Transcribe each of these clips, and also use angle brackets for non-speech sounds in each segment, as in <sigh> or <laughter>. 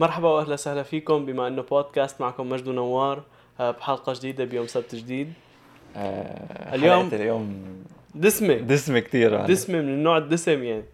مرحبا واهلا وسهلا فيكم بما انه بودكاست معكم مجد ونوار آه، بحلقة جديدة بيوم سبت جديد. آه اليوم- اليوم دسمة. دسمة كثير يعني. دسمة من النوع الدسم يعني.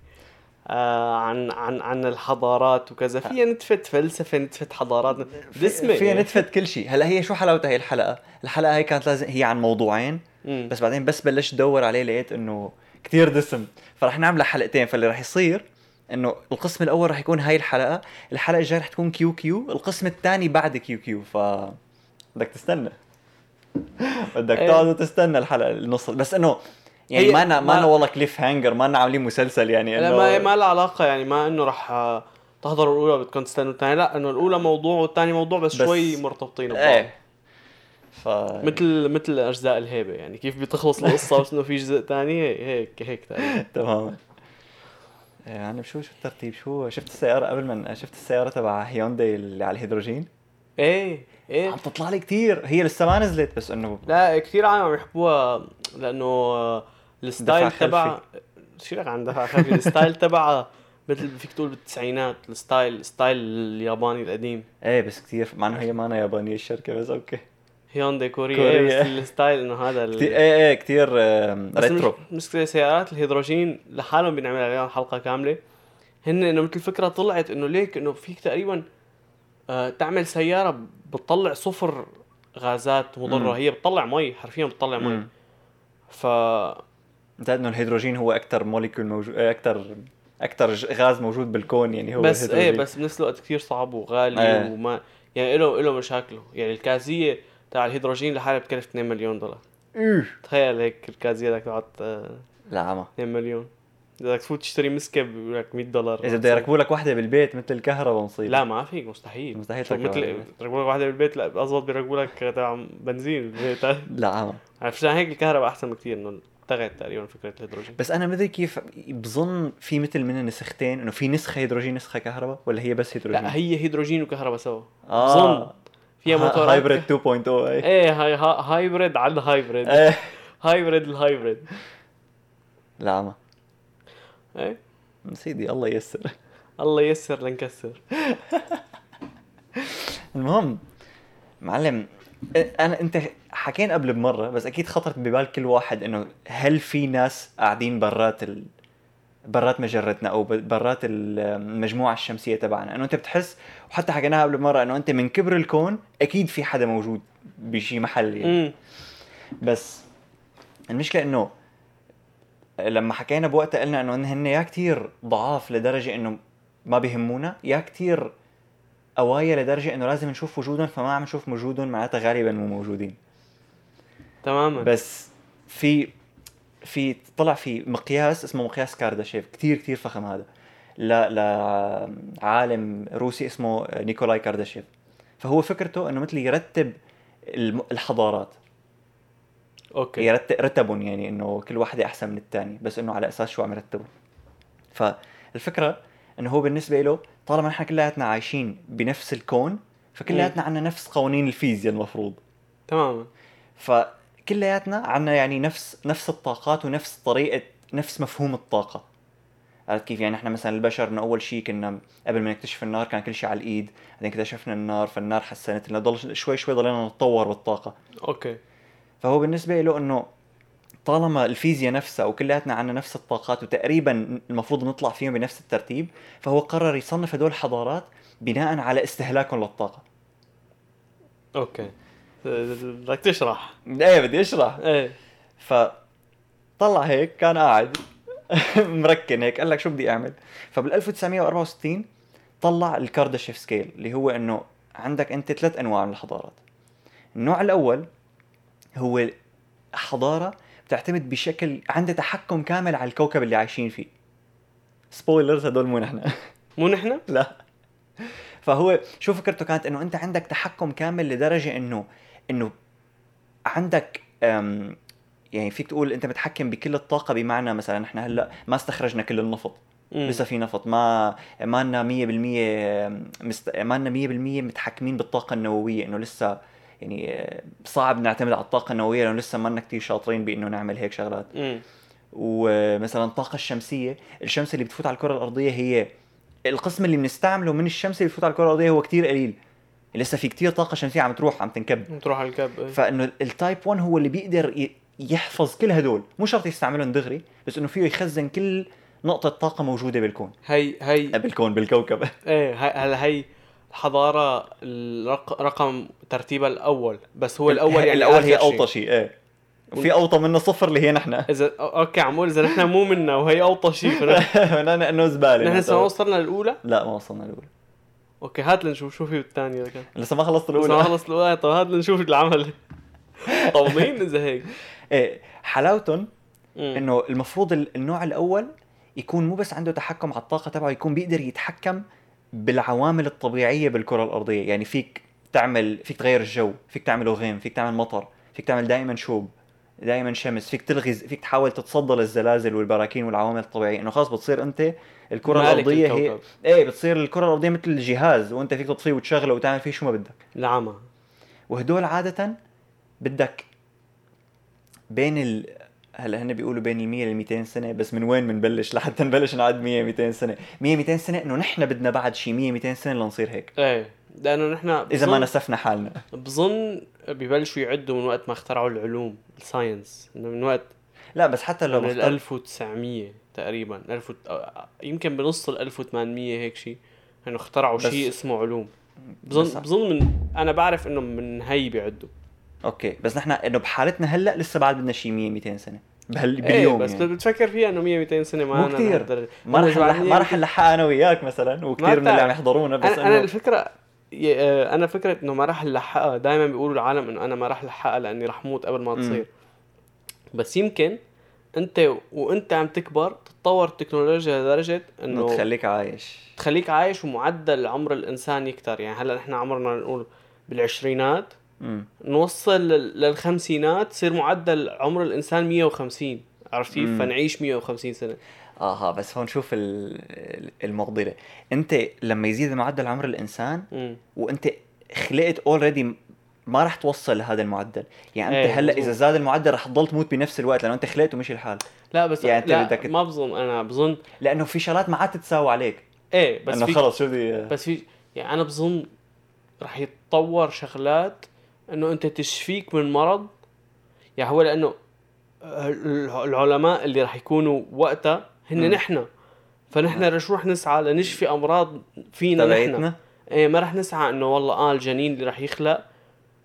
آه عن عن عن الحضارات وكذا. فيها نتفه فلسفة نتفه حضارات. دسمة فيها يعني. نتفت كل شيء هلا هي شو حلاوتها هي الحلقة؟ الحلقة هي كانت لازم هي عن موضوعين. بس بعدين بس بلشت ادور عليه لقيت إنه كثير دسم. فرح نعملها حلقتين. فاللي رح يصير إنه القسم الأول رح يكون هاي الحلقة الحلقة الجاية رح تكون Q Q القسم الثاني بعد Q Q ف بدك تستنى. <laughs> بدك إيه. تقعد وتستنى الحلقة النص بس إنه يعني ما ما ما- ما والله cliffhanger ما عاملين مسلسل يعني لا إنه ما ما لها علاقة يعني ما إنه رح تحضروا الأولى بدكم تستنوا الثانية لا إنه الأولى موضوع والثاني موضوع بس, بس- شوي مرتبطين ببعض. إيه. ف مثل مثل اجزاء الهيبة يعني كيف بتخلص القصة بس إنه في جزء ثاني هيك هيك تقريبا. يعني شو شو الترتيب؟ شو شفت السيارة قبل ما شفت السيارة تبع هيونداي اللي على الهيدروجين؟ إيه إيه. عم تطلع لي كثير هي لسه ما نزلت بس إنه لا كثير عم يحبوها لأنه ال style تبع شيلك عن دفع خلفي؟ ال style <laughs> تبعها مثل فيك تقول بالتسعينات ال style style الياباني القديم. إيه بس كثير مع إنه هي ما أنا يابانية الشركة بس okay. هيونداي كوريا, كوريا. إيه بس الستايل إنه هذا ال- كثير إيه إيه كثير retro مش- مشكلة سيارات الهيدروجين لحالهم بنعمل عليهم حلقة كاملة هن إنه مثل الفكرة طلعت إنه ليك إنه فيك تقريبا آه تعمل سيارة بتطلع صفر غازات مضرة مم. هي بتطلع مي حرفيا بتطلع مي مم. ف انت إنه الهيدروجين هو أكثر molecule موجود أكثر أكثر غاز موجود بالكون يعني هو بس إيه الهيدروجين. بس بنفس الوقت كثير صعب وغالي إيه. وما يعني له له مشاكله يعني الكازية تاع الهيدروجين لحالها بتكلف 2 مليون دولار. إيه. تخيل هيك الكازية بدك تقعد آه، لا عمى. 2 مليون. إذا بدك تفوت تشتري مسكه بيقول لك 100 دولار. إذا بده يركبوا لك وحدة بالبيت مثل الكهرباء مصيبه لا ما فيك مستحيل. مستحيل مثل. يركبوا لك واحدة بالبيت؟ لا اضبط بيركبوا لك تبع بنزين بالبيت. <laughs> لا عمى. عرفت عشان هيك الكهرباء أحسن بكثير إنه التغت تقريبا فكرة الهيدروجين. بس أنا مدري كيف بظن في مثل من النسختين إنه في نسخة هيدروجين نسخة كهرباء ولا هي بس هيدروجين؟ لا هي هيدروجين وكهرباء سوا. آه. بظن. فيها ها- موتورات hybrid 2.0 اي. إيه هاي ها- hybrid على ال hybrid إيه. hybrid ال hybrid لا عمى إيه. سيدي الله ييسر. الله ييسر لنكسر. <laughs> المهم معلم أنا أنت حكينا قبل بمرة بس أكيد خطرت ببال كل واحد إنه هل في ناس قاعدين برات ال... برات مجرتنا أو برات المجموعه الشمسية تبعنا. إنه أنت بتحس وحتى حكيناها قبل مرة إنه أنت من كبر الكون أكيد في حدا موجود بشي محل يعني. بس المشكلة إنه لما حكينا بوقتها قلنا إنه هن يا كتير ضعاف لدرجة إنه ما بيهمونا يا كتير قوايا لدرجة إنه لازم نشوف وجودهم فما عم نشوف وجودهم معناتها غالبا مو موجودين. تماما. بس في في طلع في مقياس اسمه مقياس كارداشيف. كتير كتير فخم هذا. ل لعالم روسي اسمه نيكولاي كارداشيف. فهو فكرته إنه مثل يرتب الحضارات. okay. يرتب رتبهم يعني إنه كل واحدة أحسن من الثاني بس إنه على أساس شو عم يرتبهم. فالفكرة إنه هو بالنسبة له طالما نحن كلياتنا عايشين بنفس الكون فكلياتنا عنا نفس قوانين الفيزياء المفروض. تماما. فكلياتنا عنا يعني نفس نفس الطاقات ونفس طريقة نفس مفهوم الطاقة. عرفت كيف؟ يعني إحنا مثلا البشر إنه أول شيء كنا قبل ما نكتشف النار كان كل شيء على الإيد بعدين اكتشفنا النار فالنار حسنت لنا ضل شوي شوي ضلينا نتطور بالطاقة. أوكي. فهو بالنسبة له إنه طالما الفيزياء نفسها وكلياتنا عنا نفس الطاقات وتقريبا المفروض نطلع فيهم بنفس الترتيب فهو قرر يصنف هدول الحضارات بناء على استهلاكهم للطاقة. okay. بدك تشرح. إيه بدي أشرح. إيه. فطلع هيك كان قاعد <laughs> مركن هيك قال لك شو بدي أعمل؟ فبال 1964 طلع الكارداشيف scale اللي هو إنه عندك أنت ثلاث أنواع من الحضارات. النوع الأول هو حضارة بتعتمد بشكل عندها تحكم كامل على الكوكب اللي عايشين فيه. سبويلرز هدول مو نحن. مو نحن؟ <laughs> لا. فهو شو فكرته كانت؟ إنه أنت عندك تحكم كامل لدرجة إنه إنه عندك يعني فيك تقول أنت متحكم بكل الطاقة بمعنى مثلا نحن هلأ ما استخرجنا كل النفط. مم. لسه في نفط. ما ما لنا 100% مست... ما لنا 100% متحكمين بالطاقة النووية. إنه لسه يعني آه، صعب نعتمد على الطاقة النووية لأنه لسه ما لنا كثير شاطرين بإنه نعمل هيك شغلات. مم. ومثلا الطاقه الشمسية الشمس اللي بتفوت على الكرة الأرضية هي القسم اللي بنستعمله من الشمس اللي بفوت على الكرة الأرضية هو كتير قليل. لسه في كتير طاقة شمسية عم تروح عم تنكب. تروح على الكب إيه. فإنه التايب 1 هو اللي بيقدر يحفظ كل هدول. مو شرط يستعملهم دغري بس إنه فيه يخزن كل نقطة طاقة موجودة بالكون. هي هي بالكون بالكوكب. <laughs> إيه هلا هي الحضارة الرق... رقم ترتيبها الأول بس هو الأول يعني الأول هي آخر شيء. إيه. وفي أوطى منه صفر اللي هي نحن. <laughs> إذا okay عم إذا نحن مو منا وهي أوطى شيء فنحن <laughs> نحن انه زبالة نحن ما وصلنا للأولى؟ لا ما وصلنا الأولى okay هات لنشوف شو في بالثانية لكن لسه ما خلصت بس ما الأولى خلص الأولى. طب هات لنشوف العمل. <laughs> طولين إذا هيك. إيه حلاوتهم. إنه المفروض ال- النوع الأول يكون مو بس عنده تحكم على الطاقة تبعه يكون بيقدر يتحكم بالعوامل الطبيعية بالكرة الأرضية. يعني فيك تعمل فيك تغير الجو فيك تعمل غيم فيك تعمل مطر فيك تعمل دائما شوب. دائما شمس. فيك تلغي فيك تحاول تتصدى للزلازل والبراكين والعوامل الطبيعية. إنه خلاص بتصير أنت الكرة الأرضية هي. إيه بتصير الكرة الأرضية مثل الجهاز وأنت فيك تطفيه وتشغله وتعمل فيه شو ما بدك. العمى وهدول عادة بدك بين ال هلأ هن بيقولوا بين ال 100 لل 200 سنة بس من وين بنبلش <laughs> لحتى نبلش نعد 100 200 سنة. 100 200 سنة إنه نحن بدنا بعد شي 100 200 سنة لنصير هيك. إيه. لأنه نحن إذا ما نسفنا حالنا بظن ببلشوا يعدوا من وقت ما اخترعوا العلوم ال science إنه من وقت لا بس حتى لو من ال بفترض 1900 تقريبا 1000 وت- أو- يمكن بنص ال 1800 هيك شيء إنه اخترعوا بس- شيء اسمه علوم بس- بظن بظن من أنا بعرف إنه من هي بيعدوا okay بس نحن إنه بحالتنا هلأ لسه بعد بدنا شي 100 200 سنة بهال... إيه باليوم بس يعني. بتفكر فيها إنه 100 200 سنة ما أنا. لهالدرجة. ما أنا رح ما رح نلحقها أنا وياك مثلا وكثير من اللي. عم يحضرونا بس أنا انه الفكرة أنا فكرة إنه ما راح نلحقها دائما بيقولوا العالم إنه أنا ما راح لحقها لأني راح موت قبل ما مم. تصير. بس يمكن أنت وأنت عم تكبر تتطور التكنولوجيا لدرجة إنه تخليك عايش. تخليك عايش ومعدل عمر الإنسان يكتر. يعني هلأ نحن عمرنا نقول بالعشرينات. امم نوصل لل- للخمسينات تصير معدل عمر الإنسان 150 عرفت كيف؟ مم. فنعيش 150 سنة. آها بس هون شوف ال- المعضله أنت لما يزيد معدل عمر الإنسان مم. وأنت خلقت اوريدي ما راح توصل لهذا المعدل. يعني أنت إيه، هلأ. إذا زاد المعدل راح تضل تموت بنفس الوقت لأنه أنت خلقت ومشي الحال. لا بس يعني أنت لا بدك- ما بظن أنا بظن لأنه في شغلات ما عاد تتساوى عليك. إيه بس انه خلص شو بدي بس في يعني أنا بظن رح يتطور شغلات إنه أنت تشفيك من مرض. يعني هو لأنه الع- العلماء اللي رح يكونوا وقتها هن مم. نحن. فنحن رح شو رح نسعى لنشفي أمراض فينا نحن. إيه ما رح نسعى إنه والله آه الجنين اللي رح يخلق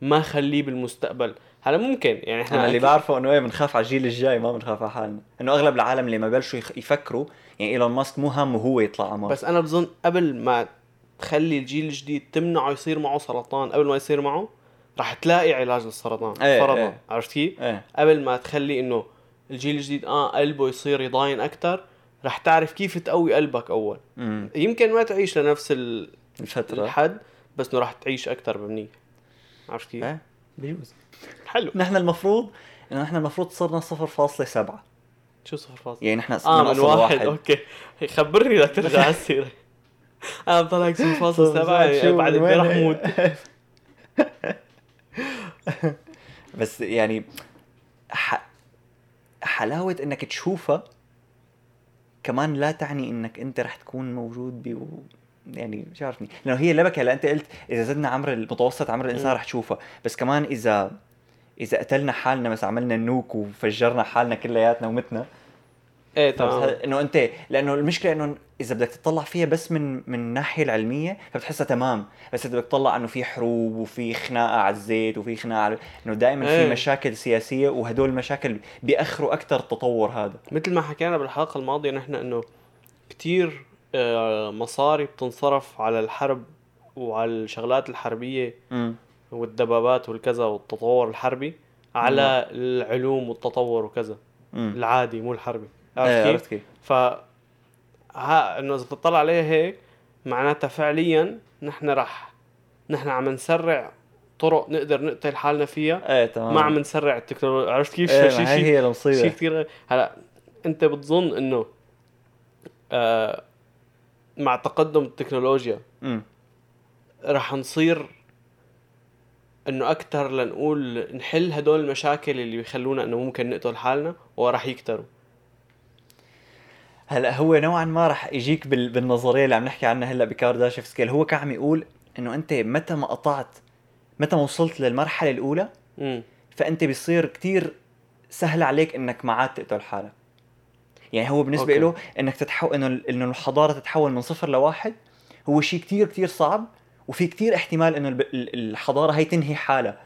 ما خليه بالمستقبل. هلا ممكن يعني إحنا اللي بعرفه إنه إيه بنخاف على الجيل الجاي ما بنخاف على حالنا. إنه أغلب العالم اللي ما بلشوا يفكروا يعني إيلون ماسك مو همه هو يطلع على مارس. بس أنا بظن قبل ما تخلي الجيل الجديد تمنعه يصير معه سرطان قبل ما يصير معه رح تلاقي علاج للسرطان إيه، فرضا إيه. عرفت كيف؟ إيه. قبل ما تخلي إنه الجيل الجديد آه قلبه يصير يضاين أكثر رح تعرف كيف تقوي قلبك أول. امم يمكن ما تعيش لنفس ال- الفترة. الحد بس إنه رح تعيش أكثر بمنيح. عرفت كيف؟ إيه. بيجوز حلو. نحن المفروض إنه نحن المفروض صرنا 0.7 شو صفر فاصل يعني نحن آه من أصل واحد. أوكي. خبرني بدك ترجع على السيره أنا سبعة. شو بعد من قد إيه وين؟ رح موت. <laughs> بس يعني ح... حلاوة إنك تشوفها كمان لا تعني إنك أنت رح تكون موجود ب يعني مش عارفني. لأنه هي لبكه هلا أنت قلت إذا زدنا عمر المتوسط عمر الإنسان. رح تشوفها بس كمان اذا إذا قتلنا حالنا مثلا عملنا النوك وفجرنا حالنا كلياتنا ومتنا. إيه ه- إنه انت لأنه المشكلة إنه إذا بدك تطلع فيها بس من من الناحيه العلمية فبتحسها تمام. بس إذا بدك تطلع إنه في حروب وفي خناقة على الزيت وفي خناقة على إنه دائما في إيه. مشاكل سياسية وهدول المشاكل بيأخروا أكثر التطور هذا. مثل ما حكينا بالحلقة الماضية نحن إنه كتير آه، مصاري بتنصرف على الحرب وعلى الشغلات الحربية امم والدبابات والكذا والتطور الحربي على العلوم والتطور وكذا. امم العادي مو الحربي. إيه عرفت كيف؟ عرفت كيف. ف ها إنه إذا بتطلع عليها هيك معناتها فعليا نحن رح نحن عم نسرع طرق نقدر نقتل حالنا فيها. إيه تمام. ما عم نسرع التكنولوجيا عرفت كيف؟ إيه شيء هي هي شيء المصيبه كثير هلا أنت بتظن إنه آه مع تقدم التكنولوجيا امم رح نصير إنه أكثر لنقول نحل هدول المشاكل اللي بيخلونا إنه ممكن نقتل حالنا ورح يكتروا. هلا هو نوعا ما رح يجيك بال... بالنظرية اللي عم نحكي عنها هلا بكارداشيف سكيل. هو كان عم يقول إنه أنت متى ما قطعت متى ما وصلت للمرحلة الأولى امم فأنت بيصير كتير سهل عليك إنك ما عاد تقتل حالك. يعني هو بالنسبة. له إنك تتحول إنه إنه الحضارة تتحول من صفر لواحد هو شيء كتير كتير صعب وفي كتير احتمال إنه الحضارة هي تنهي حالها.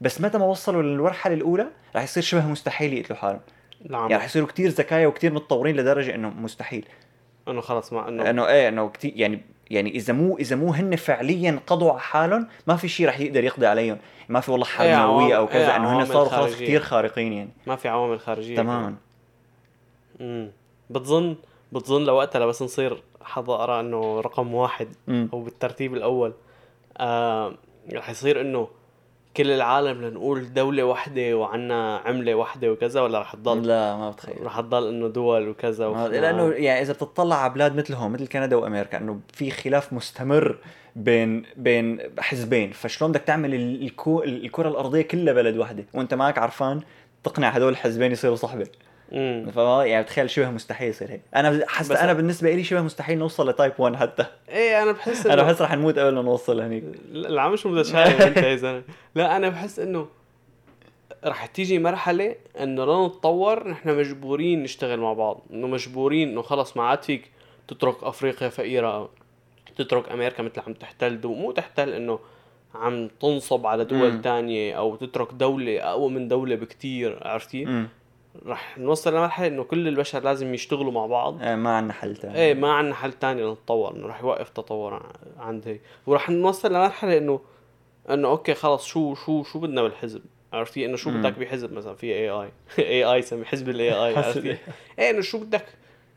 بس متى ما وصلوا للمرحلة الأولى رح يصير شبه مستحيل يقتلوا حالهم. نعم. يعني رح يصيروا كتير ذكايا وكتير متطورين لدرجة إنه مستحيل. إنه خلص ما إنه إنه إيه إنه كتير يعني يعني إذا مو إذا مو هن فعليا قضوا على حالهم ما في شيء رح يقدر يقضي عليهم. ما في والله حرب إيه، نووية أو عوام- كذا إيه، إنه هن صاروا خلاص خارجية. كتير خارقين يعني. ما في عوامل خارجية. تماما. امم بتظن بتظن لوقتها بس نصير حضاره إنه رقم واحد مم. أو بالترتيب الأول آه رح يصير إنه كل العالم لنقول دولة واحدة وعنا عملة واحدة وكذا ولا رح تضل؟ لا ما بتخيل. رح تضل إنه دول وكذا وخناق. لأنه يعني إذا بتطلع على بلاد مثلهم مثل كندا وأمريكا إنه في خلاف مستمر بين بين حزبين. فشلون بدك تعمل ال- الكو الكرة الأرضية كلها بلد واحدة وأنت معك عرفان تقنع هدول الحزبين يصيروا صحبة؟ فما يعني بتخيل شبه مستحيل يصير هيك. أنا بس- أنا بالنسبة لي شبه مستحيل نوصل ل type 1 حتى. إيه أنا بحس أنا بحس رح نموت قبل ما نوصل هنيك. لا مش متشائم أنت يا زلمة. لا أنا بحس إنه رح تيجي مرحلة إنه لنتطور نحن مجبورين نشتغل مع بعض. إنه مجبورين إنه خلص ما عاد فيك تترك أفريقيا فقيرة تترك أمريكا مثل عم تحتل. دو مو تحتل إنه عم تنصب على دول. تانية أو تترك دولة أقوى من دولة بكتير عرفتي؟ رح نوصل لمرحلة إنه كل البشر لازم يشتغلوا مع بعض. آه، ما عندنا حل ثاني إيه ما عندنا حل تاني لنتطور إنه رح يوقف تطور عند هيك ورح نوصل لمرحلة إنه إنه أوكي خلص شو شو شو بدنا بالحزب؟ عرفتي إنه شو. بدك بحزب مثلا؟ في AI AI سمي حزب ال AI عرفتي إيه إنه شو بدك؟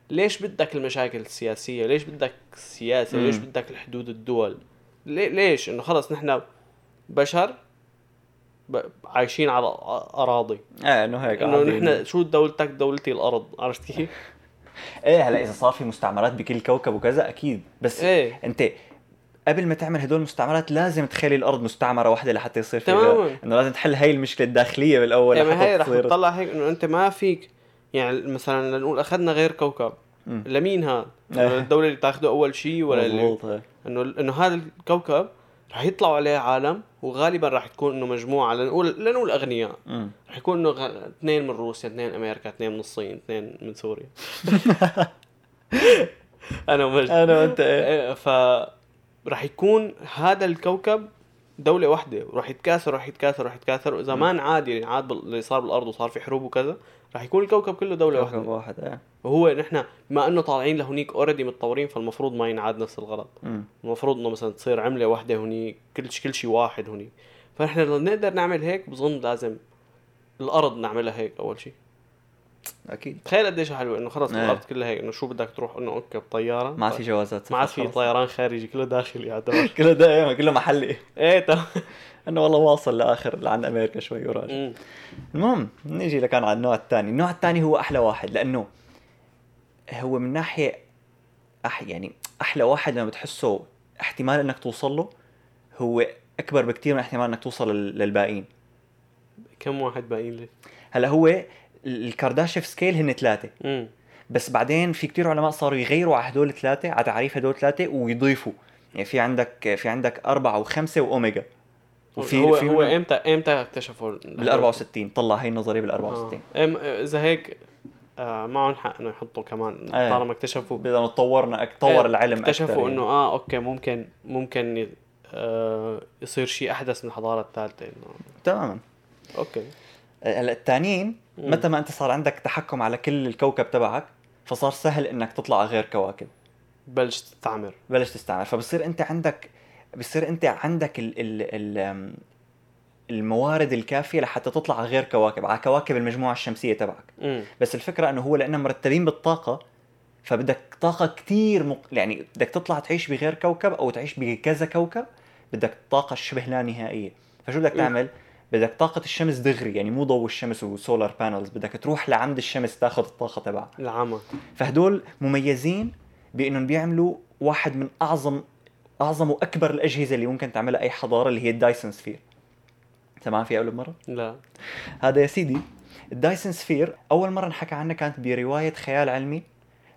ليش بدك المشاكل السياسية؟ ليش بدك السياسة ليش. بدك الحدود الدول؟ ليش؟ إنه خلص نحن بشر عايشين على أراضي إيه إنه هيك إنه. نحن شو دولتك دولتي الأرض عرفت كيف؟ <laughs> إيه هلأ إذا صار في مستعمرات بكل كوكب وكذا أكيد بس إيه أنت قبل ما تعمل هدول المستعمرات لازم تخلي الأرض مستعمرة واحدة لحتى يصير في تماماً. إنه لازم تحل هاي المشكلة الداخلية بالأول يعني هي رح تطلع هيك إنه أنت ما فيك يعني مثلا لنقول أخذنا غير كوكب مم. لمين هذا؟ إيه. إنه الدولة اللي تاخده أول شيء ولا اللي هيك. إنه إنه هذا الكوكب رح يطلعوا عليه عالم وغالبا رح تكون إنه مجموعة لنقول لنقول أغنياء. رح يكون إنه غ- اثنين من روسيا اثنين أمريكا اثنين من الصين اثنين من سوريا. <laughs> أنا ومجد. أنا وأنت إيه. إيه، ف رح يكون هذا الكوكب دولة واحدة وراح يتكاثر راح يتكاثر راح يتكاثر. ما انعاد يعني عاد اللي صار بالأرض وصار في حروب وكذا راح يكون الكوكب كله دولة واحدة. كوكب واحد إيه. وهو نحن بما إنه طالعين لهونيك already متطورين فالمفروض ما ينعاد نفس الغلط. مم. المفروض إنه مثلا تصير عملة واحدة هونيك كل كل شيء واحد هونيك فنحن لو نقدر نعمل هيك بظن لازم الأرض نعملها هيك أول شيء أكيد. تخيل قديش حلوة إنه خلص إيه. الأرض كلها هيك إنه شو بدك تروح؟ إنه أوكي بطيارة. ما عاد في جوازات ما عاد في. طيران خارجي كله داخلي يعتبر <laughs> كله ده كله محلي. إيه تمام <laughs> إنه والله واصل لآخر لعند أمريكا شوي وراجع. مم. المهم نيجي لكان على النوع الثاني. النوع الثاني هو أحلى واحد لأنه هو من ناحية أح يعني أحلى واحد لما بتحسه احتمال إنك توصل له هو أكبر بكثير من احتمال إنك توصل لل- للباقيين. كم واحد باقيين لي هلأ هو ال- الكارداشيف scale هن ثلاثة. امم بس بعدين في كتير علماء صاروا يغيروا على هدول الثلاثة على تعريف هدول الثلاثة ويضيفوا. يعني في عندك في عندك أربعة وخمسة وأوميجا. وفي هو في هو إمتى إمتى اكتشفوا بال 64 طلع هي النظرية بال 64 آه. إذا هيك آه معهم حق إنه يحطوا كمان إيه. طالما اكتشفوا. بدنا تطورنا أك- طور إيه، العلم اكتشفوا أكتر إنه آه أوكي ممكن ممكن آه يصير شيء أحدث من الحضارة الثالثة إنه. تماما. أوكي. هلا الثانيين. متى ما أنت صار عندك تحكم على كل الكوكب تبعك فصار سهل إنك تطلع على غير كواكب. بلش تستعمر. بلش تستعمل فبصير أنت عندك بصير انت عندك ال ال ال الموارد الكافية لحتى تطلع على غير كواكب على كواكب المجموعة الشمسية تبعك. امم بس الفكرة إنه هو لأنهم مرتبين بالطاقة فبدك طاقة كتير مق... يعني بدك تطلع تعيش بغير كوكب أو تعيش بكذا كوكب بدك طاقة شبه لا نهائية. فشو بدك. تعمل؟ بدك طاقة الشمس دغري يعني مو ضوء الشمس و solar panels بدك تروح لعند الشمس تاخذ الطاقة تبعها العمى. فهدول مميزين بإنهم بيعملوا واحد من أعظم أعظم وأكبر الأجهزة اللي ممكن تعملها أي حضارة اللي هي الدايسون sphere سمعان فيها قبل مرة؟ لا. هذا يا سيدي الدايسون sphere أول مرة انحكى عنها كانت برواية خيال علمي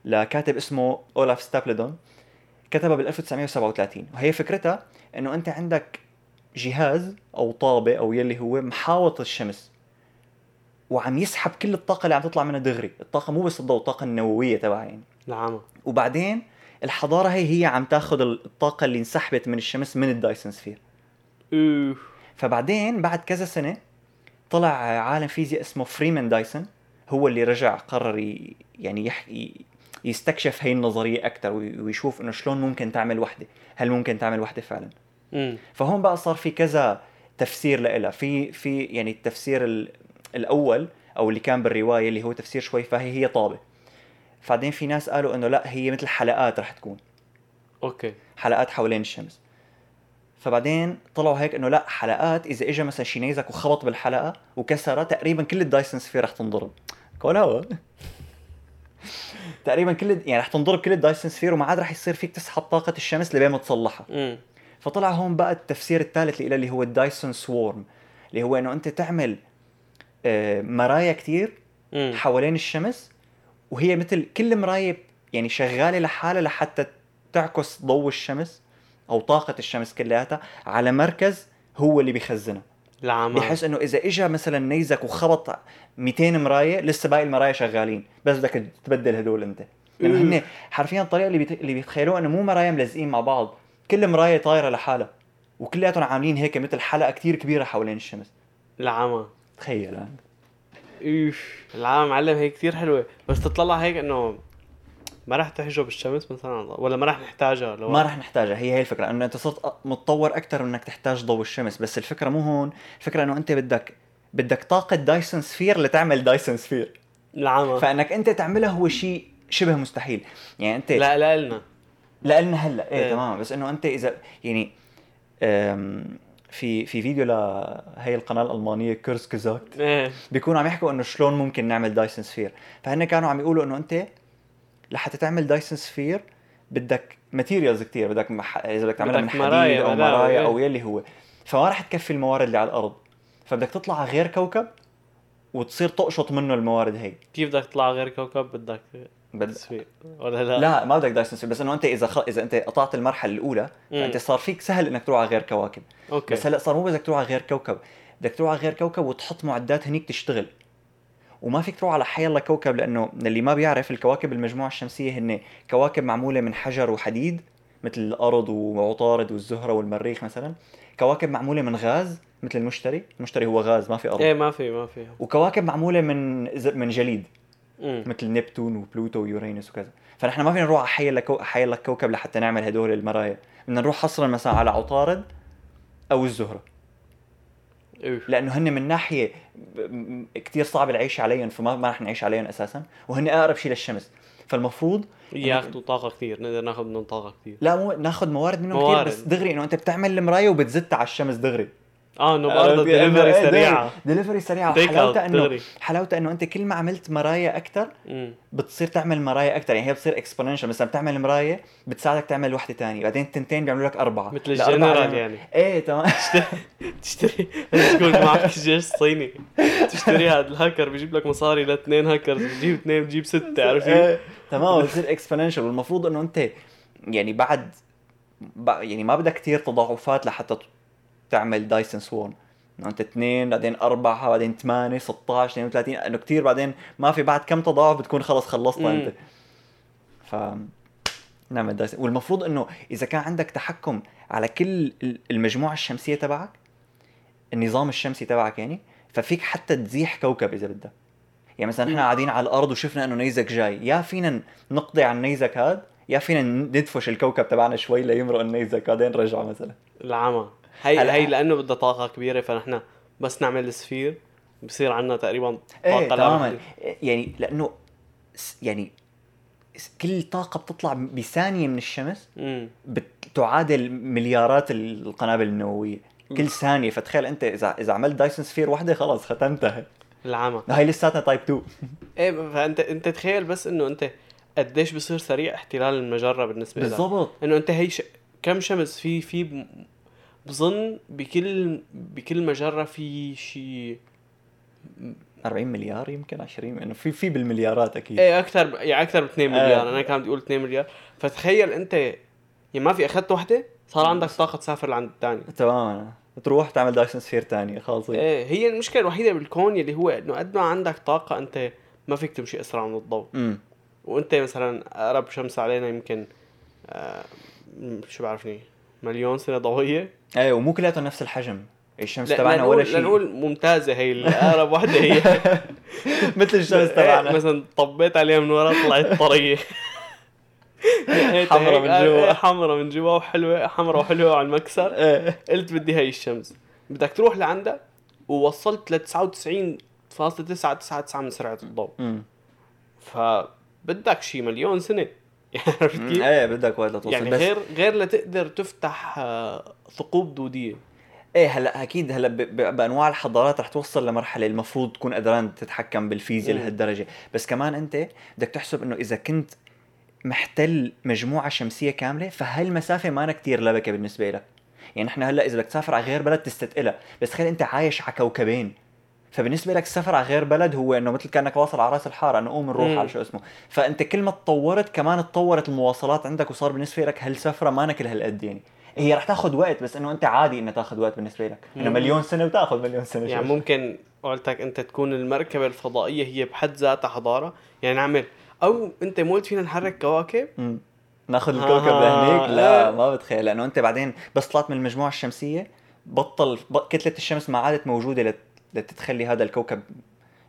لكاتب اسمه أولاف ستابلدون كتبها بال 1937 وهي فكرتها إنه أنت عندك جهاز أو طابة أو يلي هو محاوط الشمس وعم يسحب كل الطاقة اللي عم تطلع منها دغري. الطاقة مو بس الضوء الطاقة النووية تبعها يعني. نعم. وبعدين الحضارة هي هي عم تاخذ الطاقة اللي انسحبت من الشمس من الدايسون سفير. أوه. فبعدين بعد كذا سنة طلع عالم فيزياء اسمه فريمان دايسون هو اللي رجع قرر يعني يحكي يستكشف هي النظرية أكثر ويشوف إنه شلون ممكن تعمل وحدة هل ممكن تعمل وحدة فعلا. امم فهون بقى صار في كذا تفسير لها في في يعني التفسير ال- الأول أو اللي كان بالرواية اللي هو تفسير شوي فهي هي طابة. بعدين في ناس قالوا إنه لا هي مثل حلقات رح تكون. أوكي. حلقات حوالين الشمس. فبعدين طلعوا هيك إنه لا حلقات إذا اجى مثلا شي نيزك وخبط بالحلقة وكسرها تقريبا كل الدايسون sphere رح تنضرب. قول هوا. <laughs> تقريبا كل يعني رح تنضرب كل الدايسون sphere وما عاد رح يصير فيك تسحب طاقة الشمس لبين ما تصلحها. فطلع هون بقى التفسير الثالث اللي اللي هو الدايسون swarm اللي هو إنه أنت تعمل آه، مرايا كتير حوالين الشمس وهي مثل كل مرايه يعني شغالة لحالها لحتى تعكس ضوء الشمس أو طاقة الشمس كلياتها على مركز هو اللي بيخزنها العمى بحيث إنه إذا اجى مثلا نيزك وخبط 200 مراية لسه باقي المرايا شغالين. بس بدك تبدل هدول أنت. لأنه هن حرفيا الطريقة اللي بيت... اللي بيتخيلوها إنه مو مرايا ملزقين مع بعض. كل مراية طايرة لحالها. وكلياتهم عاملين هيك مثل حلقة كتير كبيرة حوالين الشمس. العمى تخيل إيش. العالم معلم هي كثير حلوة بس تطلع هيك إنه ما راح تحجب الشمس مثلا ولا ما راح نحتاجها لو ما رح نحتاجها هي هي الفكرة إنه أنت صرت متطور أكثر إنك تحتاج ضوء الشمس بس الفكرة مو هون الفكرة إنه أنت بدك بدك طاقة دايسون سفير لتعمل دايسون سفير. العمى. فإنك أنت تعملها هو شيء شبه مستحيل. يعني أنت لا لا لنا لنا هلأ إيه إيه. تمام بس إنه أنت إذا يعني في في فيديو لهي القناة الألمانية كيرس كوزاكت إيه. بيكونوا عم يحكوا إنه شلون ممكن نعمل دايسون sphere فهن كانوا عم يقولوا إنه أنت لحتى تعمل دايسون sphere بدك materials كتير بدك مح... إذا بدك تعملها من حديد مرايا، أو مرايا. إيه. أو يلي هو. فما رح تكفي الموارد اللي على الأرض. فبدك تطلع على غير كوكب وتصير تقشط منه الموارد هي. كيف بدك تطلع غير كوكب؟ بدك بد... ولا لا؟ لا ما بدك دايسون sphere بس إنه أنت إذا خ... إذا أنت قطعت المرحلة الأولى فأنت صار فيك سهل إنك تروح على غير كواكب. أوكي. بس هلأ صار مو بدك تروح على غير كوكب. بدك تروح على غير كوكب وتحط معدات هنيك تشتغل. وما فيك تروح على حي الله كوكب لأنه اللي ما بيعرف الكواكب المجموعة الشمسية هن كواكب معمولة من حجر وحديد مثل الأرض وعطارد والزهرة والمريخ مثلا. كواكب معمولة من غاز مثل المشتري. المشتري هو غاز ما في أرض. إيه ما في ما في. وكواكب معمولة من من جليد. مثل نبتون وبلوتو ويورانوس وكذا. فنحن ما فينا نروح على حي الله كو... حي الله كوكب لحتى نعمل هدول المرايا. بدنا نروح حصرا مثلا على عطارد أو الزهرة. اوف لأنه هن من ناحية كثير صعب العيش عليهم فما ما رح نعيش عليهم أساسا. وهن أقرب شيء للشمس. فالمفروض ياخذوا طاقة كثير نقدر ناخذ منهم طاقة كثير لا مو ناخذ موارد منهم كثير. بس دغري إنه أنت بتعمل المرايه وبتزتها على الشمس دغري. آه إنه برضه دليفري سريعه دليفري سريعه وحلاوتها انه. حلاوتها إنه أنت كل ما عملت مرايا أكثر بتصير تعمل مرايا أكثر يعني هي بتصير exponential مثلا بتعمل مراية بتساعدك تعمل وحده ثانية بعدين التنتين بيعملوا لك أربعة. مثل الجنرال بيعملوا- يعني. إيه تمام. <laughs> تشتري تكون معك جيش صيني. تشتري هذا <laughs> الهاكر بيجيب لك مصاري لاثنين هاكرز. بتجيب اثنين بتجيب ستة عرفت كيف؟ إيه تمام. بتصير exponential والمفروض إنه أنت يعني بعد يعني ما بدك كثير تضاعفات لحتى تعمل دايسون سوون. انه أنت اثنين بعدين أربعة بعدين ثمانية 16 32 إنه كثير بعدين ما في بعد كم تضاعف بتكون خلص خلصتها. أنت. ف نعمل دايسون والمفروض إنه إذا كان عندك تحكم على كل ال- المجموعة الشمسية تبعك النظام الشمسي تبعك يعني ففيك حتى تزيح كوكب إذا بدك. يعني مثلا إحنا قاعدين على الأرض وشفنا إنه نيزك جاي. يا فينا نقضي على النيزك هاد يا فينا ندفش الكوكب تبعنا شوي ليمرق النيزك. بعدين نرجعه مثلا. العمى. هي هلا- هي لأنه بدها طاقة كبيرة فنحن بس نعمل السفير بصير عندنا تقريبا طاقة إيه تماما. يعني لأنه يعني كل طاقة بتطلع بثانية من الشمس بتعادل مليارات القنابل النووية. كل ثانية فتخيل أنت إذا إذا عملت دايسون سفير وحدة خلص ختمتها. العمى. هاي لساتها تايب 2 إيه فأنت أنت تخيل بس إنه أنت قديش بصير سريع احتلال المجرة بالنسبة لك. بالضبط. إنه أنت هي ش... كم شمس في في بظن بكل بكل مجره في شيء 40 مليار يمكن 20 إنه في في بالمليارات أكيد. إيه أكثر يعني أكثر من 2 آه. مليار أنا كان بدي أقول 2 مليار. فتخيل أنت يعني ما في أخذت وحدة صار عندك طاقة تسافر لعند الثاني تماما. تروح تعمل دايسون سفير ثانية خالص. إيه هي المشكلة الوحيدة بالكون اللي هو إنه قد ما عندك طاقة أنت ما فيك تمشي أسرع من الضوء. امم وأنت مثلا أقرب شمس علينا يمكن آه شو بعرفني؟ مليون سنة ضوئية. إيه ومو كلياتهم نفس الحجم. الشمس تبعنا ولا شيء. لنقول ممتازة هي اقرب وحده هي. <laughs> مثل الشمس إيه، تبعنا. مثلا طبيت عليها من ورا طلعت طرية. <laughs> حمرا من جوا. <laughs> حمرا من جوا وحلوة حمرا وحلوة على المكسر. إيه. قلت بدي هاي الشمس. بدك تروح لعندها ووصلت ل 99.999 من سرعة الضوء. فبدك شي مليون يعني عرفت كيف؟ إيه بدك وقت لتوصل يعني بس غير غير لتقدر تفتح آه، ثقوب دودية إيه هلأ أكيد هلأ. بأنواع الحضارات رح توصل لمرحلة المفروض تكون قدران تتحكم بالفيزياء. لهالدرجة بس كمان أنت بدك تحسب إنه إذا كنت محتل مجموعة شمسية كاملة فهالمسافه ما كتير لبكة بالنسبة لك يعني نحن هلأ إذا بدك تسافر على غير بلد تستثقلها بس تخيل أنت عايش على كوكبين فبالنسبة لك السفر على غير بلد هو إنه مثل كأنك واصل على رأس الحارة إنه قوم نروح. على شو اسمه فأنت كل ما تطورت كمان تطورت المواصلات عندك وصار بالنسبة لك هالسفرة ما كل هالقد يعني هي رح تاخذ وقت بس إنه أنت عادي انها تاخذ وقت بالنسبة لك إنه. مليون سنة وتاخذ مليون سنة يعني شو- ممكن قلتك أنت تكون المركبة الفضائية هي بحد ذاتها حضارة يعني نعمل أو أنت مو فينا نحرك كواكب مم. ناخذ الكوكب آه، لهنيك لا إيه. ما بتخيل لأنه أنت بعدين بس طلعت من المجموعة الشمسية بطل. كتلة الشمس ما عادت موجودة لت... لتتخلي هذا الكوكب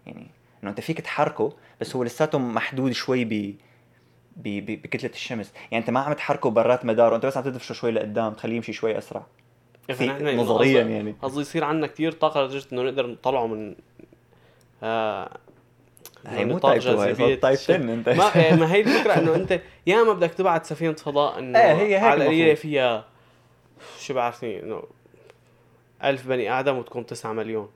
يعني إنه أنت فيك تحركه بس هو لساته محدود شوي ب. بكتلة الشمس يعني أنت ما عم تحركه برات مداره انت بس عم تدفشه شوي لقدام تخليه يمشي شوي أسرع في فنحن نظريا يعني قصدي يصير عندنا كثير طاقة لدرجة إنه نقدر نطلعه من آه هي مو تايب 2 هي جاذبية صارت تايب الشمس. 10 أنت ما إيه، ما هي الفكرة <laughs> إنه أنت يا ما بدك تبعت سفينة فضاء إنه إيه، هي هيك على القليلة. فيها شو بعرفني إنه ألف بني آدم وتكون 9 مليون.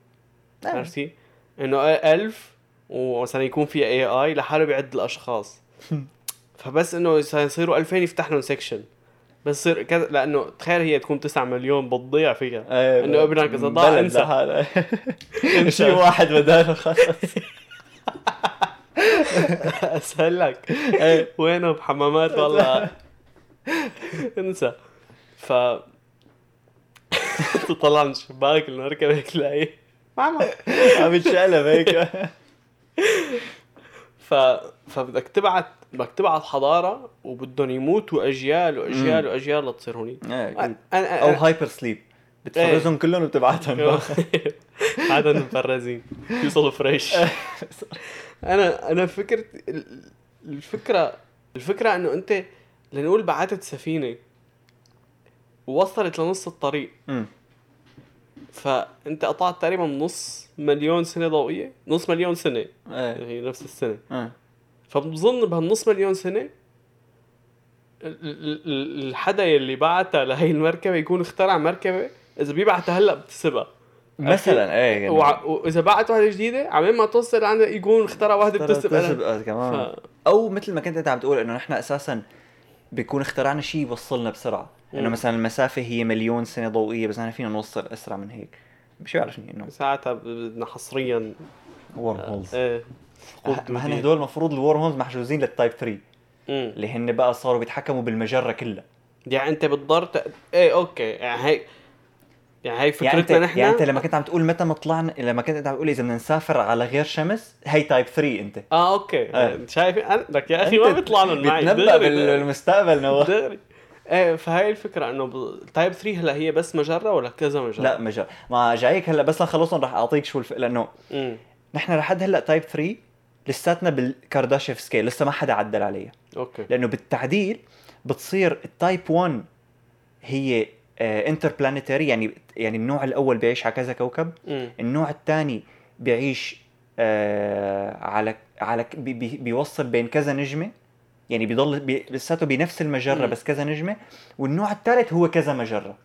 عرفتي؟ إنه ألف ومثلا يكون فيها اي اي لحاله بيعد الأشخاص. <laughs> فبس إنه يصيروا 2000 يفتح لهم سكشن بس يصير كذا لأنه تخيل هي تكون 9 مليون بتضيع فيها. إيه، إنه ابنك إذا ضاع انسى. <laughs> <laughs> شيء واحد بداله خلص اسهل لك. وينه بحمامات؟ والله. انسى. ف تطلع من الشباك المركبة هيك ماما عم يتشقلب هيك ف فبدك تبعت بدك تبعت حضارة وبدهم يموتوا أجيال وأجيال. وأجيال لتصير هونيك إيه، أو هايبر سليب بتفرزهم كلهم وبتبعتهم. <laughs> عادة مفرزين. يوصلوا fresh <laughs> أنا أنا فكرة ال- الفكرة الفكرة إنه أنت لنقول بعتت سفينة ووصلت لنص الطريق. فأنت قطعت تقريبا نص مليون سنة ضوئية. نص مليون سنة. إيه. هي نفس السنة. إيه. فبظن بهالنص مليون سنة ال- ال- ال- الحدا يلي بعتها لهي المركبة يكون اخترع مركبة إذا بيبعتها هلأ بتسبها. مثلا إيه يعني. وع- وإذا بعت واحدة جديدة عمين ما توصل عندها يكون اخترع واحدة بتسبق كمان. ف... أو مثل ما كنت أنت عم تقول إنه نحن أساسا بيكون اخترعنا شيء يوصلنا بسرعة. إنه. مثلا المسافة هي مليون سنة ضوئية بس نحن فينا نوصل أسرع من هيك. شو بعرفني إنه؟ ساعتها بدنا حصريا. wormholes إيه. ثقوب ما هن دودية. هدول المفروض ال wormholes محجوزين لل type 3 مم. اللي هن بقى صاروا بيتحكموا بالمجرة كلها. يعني أنت بتضطر ت... إيه أوكي. يعني هي يعني هي يعني فكرتنا نحن. يعني أنت لما كنت عم تقول متى ما طلعنا لما كنت انت عم تقول إذا بدنا نسافر على غير شمس هي type 3 أنت. آه أوكي. انت شايف أنا- لك يا أخي ما بيطلع لهم معي بالمستقبل نواف دغري. إيه فهي الفكرة إنه ب... type 3 هلا هي بس مجرة ولا كذا مجرة؟ لا مجال ما جايك هلا بس نخلصهم رح أعطيك شو الف... لأنه امم نحن لحد هلا type 3 لساتنا بالكارداشيف scale لسه ما حدا عدل عليها. أوكي. لأنه بالتعديل بتصير ال type 1 هي interplanetary يعني يعني النوع الأول بيعيش على كذا كوكب. امم النوع الثاني بيعيش آه على على بي بي بيوصل بين كذا نجمة. يعني بيضل بي لساته بنفس المجرة مم. بس كذا نجمة. والنوع الثالث هو كذا مجرة.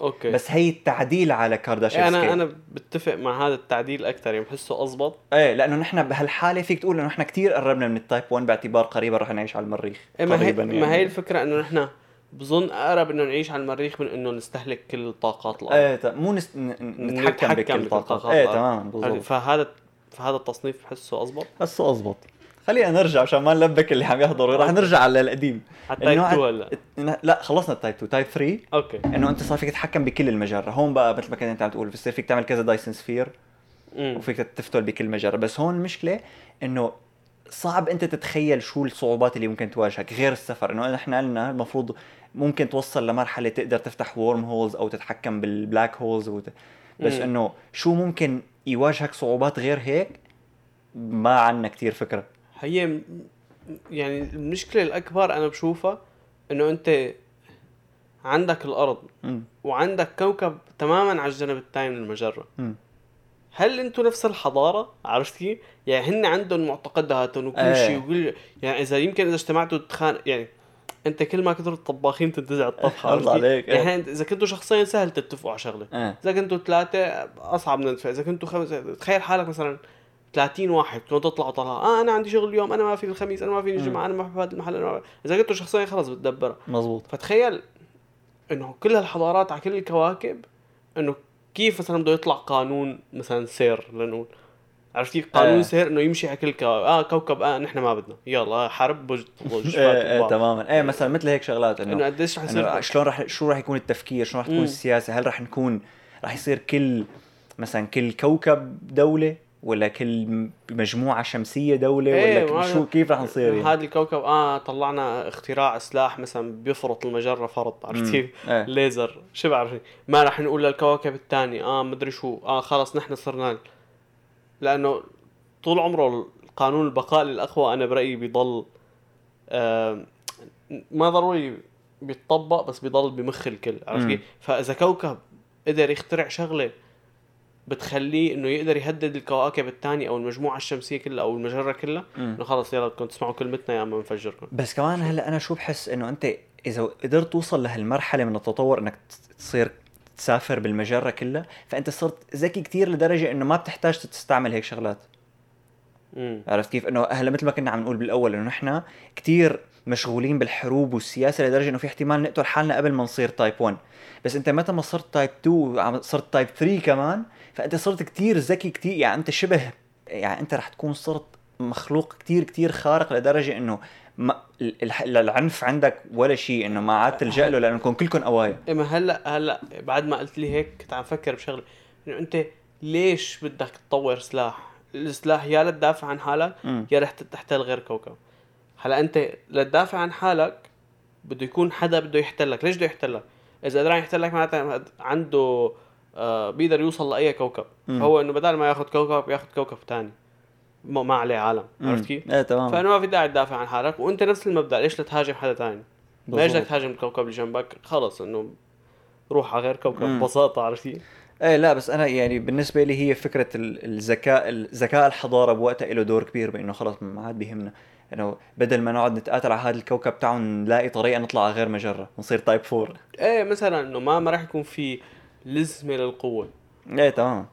أوكي. بس هي التعديل على كارداشيف إيه scale أنا أنا بتفق مع هذا التعديل أكثر يعني بحسه اضبط إيه لأنه نحن بهالحالة فيك تقول إنه نحن كثير قربنا من ال type 1 باعتبار قريبا رح نعيش على المريخ إيه ما هي قريبا يعني. ما هي الفكرة إنه نحن بظن أقرب إنه نعيش على المريخ من إنه نستهلك كل طاقات الأرض. إيه مو نس... ن- ن- نتحكم نتحكم بكل طاقات إيه الأرض. تمام بالضبط. فهذا فهذا التصنيف بحسه اضبط بس اضبط خلينا نرجع عشان ما نلبك اللي عم يحضروا. رح نرجع على القديم. على type إنه 2 عد- هلا. لا خلصنا ال type 2 type 3 أوكي. إنه أنت صار فيك تتحكم بكل المجرة. هون بقى مثل ما كنت أنت عم تقول بصير فيك تعمل كذا Dyson sphere وفيك تفتل بكل مجرة. بس هون المشكلة إنه صعب أنت تتخيل شو الصعوبات اللي ممكن تواجهك غير السفر. إنه إحنا قلنا المفروض ممكن توصل لمرحلة تقدر تفتح wormholes أو تتحكم بال black holes وت... بس. إنه شو ممكن يواجهك صعوبات غير هيك؟ ما عنا كتير فكرة. هي م- يعني المشكلة الأكبر أنا بشوفها إنه أنت عندك الأرض مم. وعندك كوكب تماما على الجنب الثاني من المجرة مم. هل أنتم نفس الحضارة عرفت كيف يعني هن عندهم معتقداتهم وكل إيه. شيء وكل يعني إذا يمكن إذا اجتمعتوا تتخانق يعني أنت كل ما كثروا الطباخين تنتزع الطبخة عرفت الله؟ عليك، يعني إيه. إحنا إذا كنتوا شخصين سهل تتفقوا على شغلة إيه إذا كنتوا ثلاثة أصعب من إذا كنتوا خمسه تخيل حالك مثلا 30 واحد كنتوا تطلعوا طلعه آه أنا عندي شغل اليوم أنا ما في الخميس أنا ما فيني الجمعة أنا ما بحب هذا المحل أنا ما... إذا كنتوا شخصين خلص بتدبرها. مزبوط فتخيل إنه كل هالحضارات على كل الكواكب إنه كيف مثلا بده يطلع قانون مثلا سير لنقول. عرفت كيف؟ قانون آه. سير إنه يمشي على كل الكواكب آه كوكب آه نحن ما بدنا. يلا حرب بوج <laughs> إيه إيه تماما. إيه مثلا مثل هيك شغلات إنه إنه قديش رح يصير شلون رح شو رح يكون التفكير؟ شلون رح تكون. السياسة؟ هل رح نكون رح يصير كل مثلا كل كوكب دولة؟ ولا كل مجموعه شمسية دولة إيه، ولا شو كيف رح نصير يعني هذا الكوكب آه طلعنا اختراع سلاح مثلا بيفرط المجرة فرط عرفت. كيف؟ إيه ليزر شو بعرف ما راح نقول للكواكب الثاني آه مدري شو آه خلص نحن صرنا لأنه طول عمره القانون البقاء للأقوى أنا برأيي بيضل آه ما ضروري بيتطبق بس بيضل بمخ الكل عرفت. كيف؟ فإذا كوكب قدر يخترع شغلة بتخليه إنه يقدر يهدد الكواكب الثانية أو المجموعة الشمسية كلها أو المجرة كلها. إنه خلص يلا بدكم تسمعوا كلمتنا يا اما بنفجركم بس كمان هلأ أنا شو بحس إنه أنت إذا قدرت توصل لهالمرحلة من التطور إنك تصير تسافر بالمجرة كلها فأنت صرت ذكي كتير لدرجة إنه ما بتحتاج تستعمل هيك شغلات. عرفت كيف؟ إنه هلا مثل ما كنا عم نقول بالأول إنه نحن كتير مشغولين بالحروب والسياسة لدرجة إنه في احتمال نقتل حالنا قبل ما نصير type 1 بس أنت متى ما صرت type 2 وعم صرت type 3 كمان فأنت صرت كتير ذكي كتير يعني أنت شبه يعني أنت رح تكون صرت مخلوق كتير كتير خارق لدرجة إنه ما الح- العنف عندك ولا شيء إنه ما عاد تلجأ له لانكم كلكم قوايا. اما هلأ هلأ بعد ما قلت لي هيك كنت عم فكر بشغلة إنه أنت ليش بدك تطور سلاح؟ السلاح يا لتدافع عن حالك. يا رح تحتل غير كوكب هلا أنت لتدافع عن حالك بده يكون حدا بده يحتلك ليش بده يحتلك إذا قدران يحتلك معناتها عنده آه بيقدر يوصل لأي كوكب مم. فهو إنه بدل ما ياخذ كوكب ياخذ كوكب ثاني ما ما عليه عالم عرفت كيف؟ إيه تمام فانه ما في داعي تدافع عن حالك وأنت نفس المبدأ ليش لا تهاجم حدا ثاني؟ ليش بدك تهاجم الكوكب اللي جنبك؟ خلص إنه روح على غير كوكب. ببساطة عرفت كيف؟ إيه لا بس أنا يعني بالنسبة لي هي فكرة ال- الذكاء الذكاء الحضارة بوقتها له دور كبير بإنه خلص ما عاد بيهمنا. إنه بدل ما نقعد نتقاتل على هذا الكوكب تعالوا نلاقي طريقة نطلع على غير مجرة نصير تايب 4 إيه مثلا إنه ما ما راح يكون في لزمة للقوة. إيه تمام.